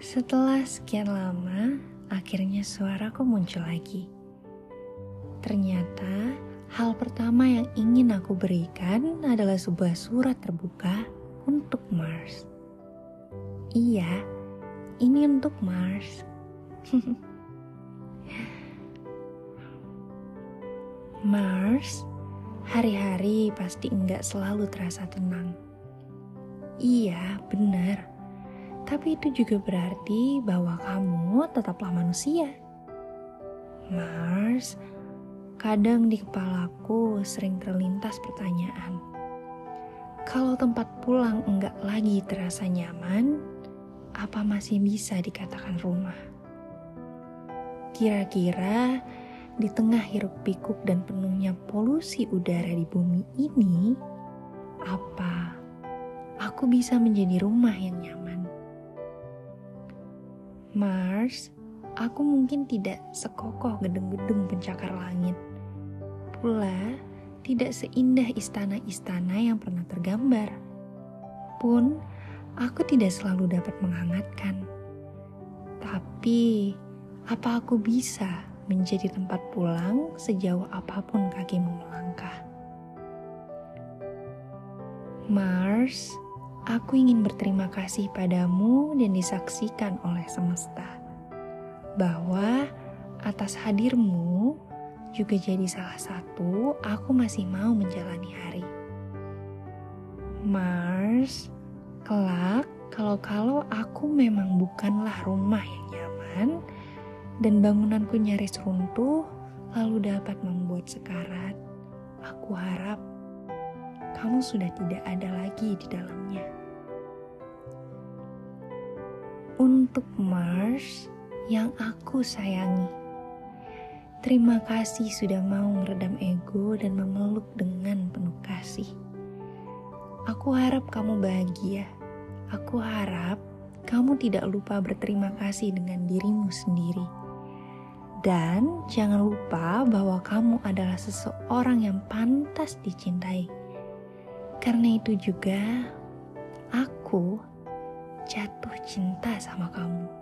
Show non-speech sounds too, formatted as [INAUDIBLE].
Setelah sekian lama, akhirnya suaraku muncul lagi. Ternyata hal pertama yang ingin aku berikan adalah sebuah surat terbuka untuk Mars. Iya, ini untuk Mars. [LAUGHS] Mars, hari-hari pasti enggak selalu terasa tenang. Iya, benar. Tapi itu juga berarti bahwa kamu tetaplah manusia. Mars, kadang di kepalaku sering terlintas pertanyaan. Kalau tempat pulang enggak lagi terasa nyaman, apa masih bisa dikatakan rumah? Kira-kira di tengah hiruk pikuk dan penuhnya polusi udara di bumi ini, apa aku bisa menjadi rumah yang nyaman? Mars, aku mungkin tidak sekokoh gedung-gedung pencakar langit. Pula, tidak seindah istana-istana yang pernah tergambar. Pun, aku tidak selalu dapat menghangatkan. Tapi, apa aku bisa menjadi tempat pulang sejauh apa pun kakimu melangkah. Mars, aku ingin berterima kasih padamu dan disaksikan oleh semesta bahwa atas hadirmu juga jadi salah satu aku masih mau menjalani hari. Mars, kelak kalau-kalau aku memang bukanlah rumah yang nyaman, dan bangunanku nyaris runtuh, lalu dapat membuat sekarat. Aku harap kamu sudah tidak ada lagi di dalamnya. Untuk Mars yang aku sayangi, terima kasih sudah mau meredam ego dan memeluk dengan penuh kasih. Aku harap kamu bahagia. Aku harap kamu tidak lupa berterima kasih dengan dirimu sendiri dan jangan lupa bahwa kamu adalah seseorang yang pantas dicintai. Karena itu juga aku jatuh cinta sama kamu.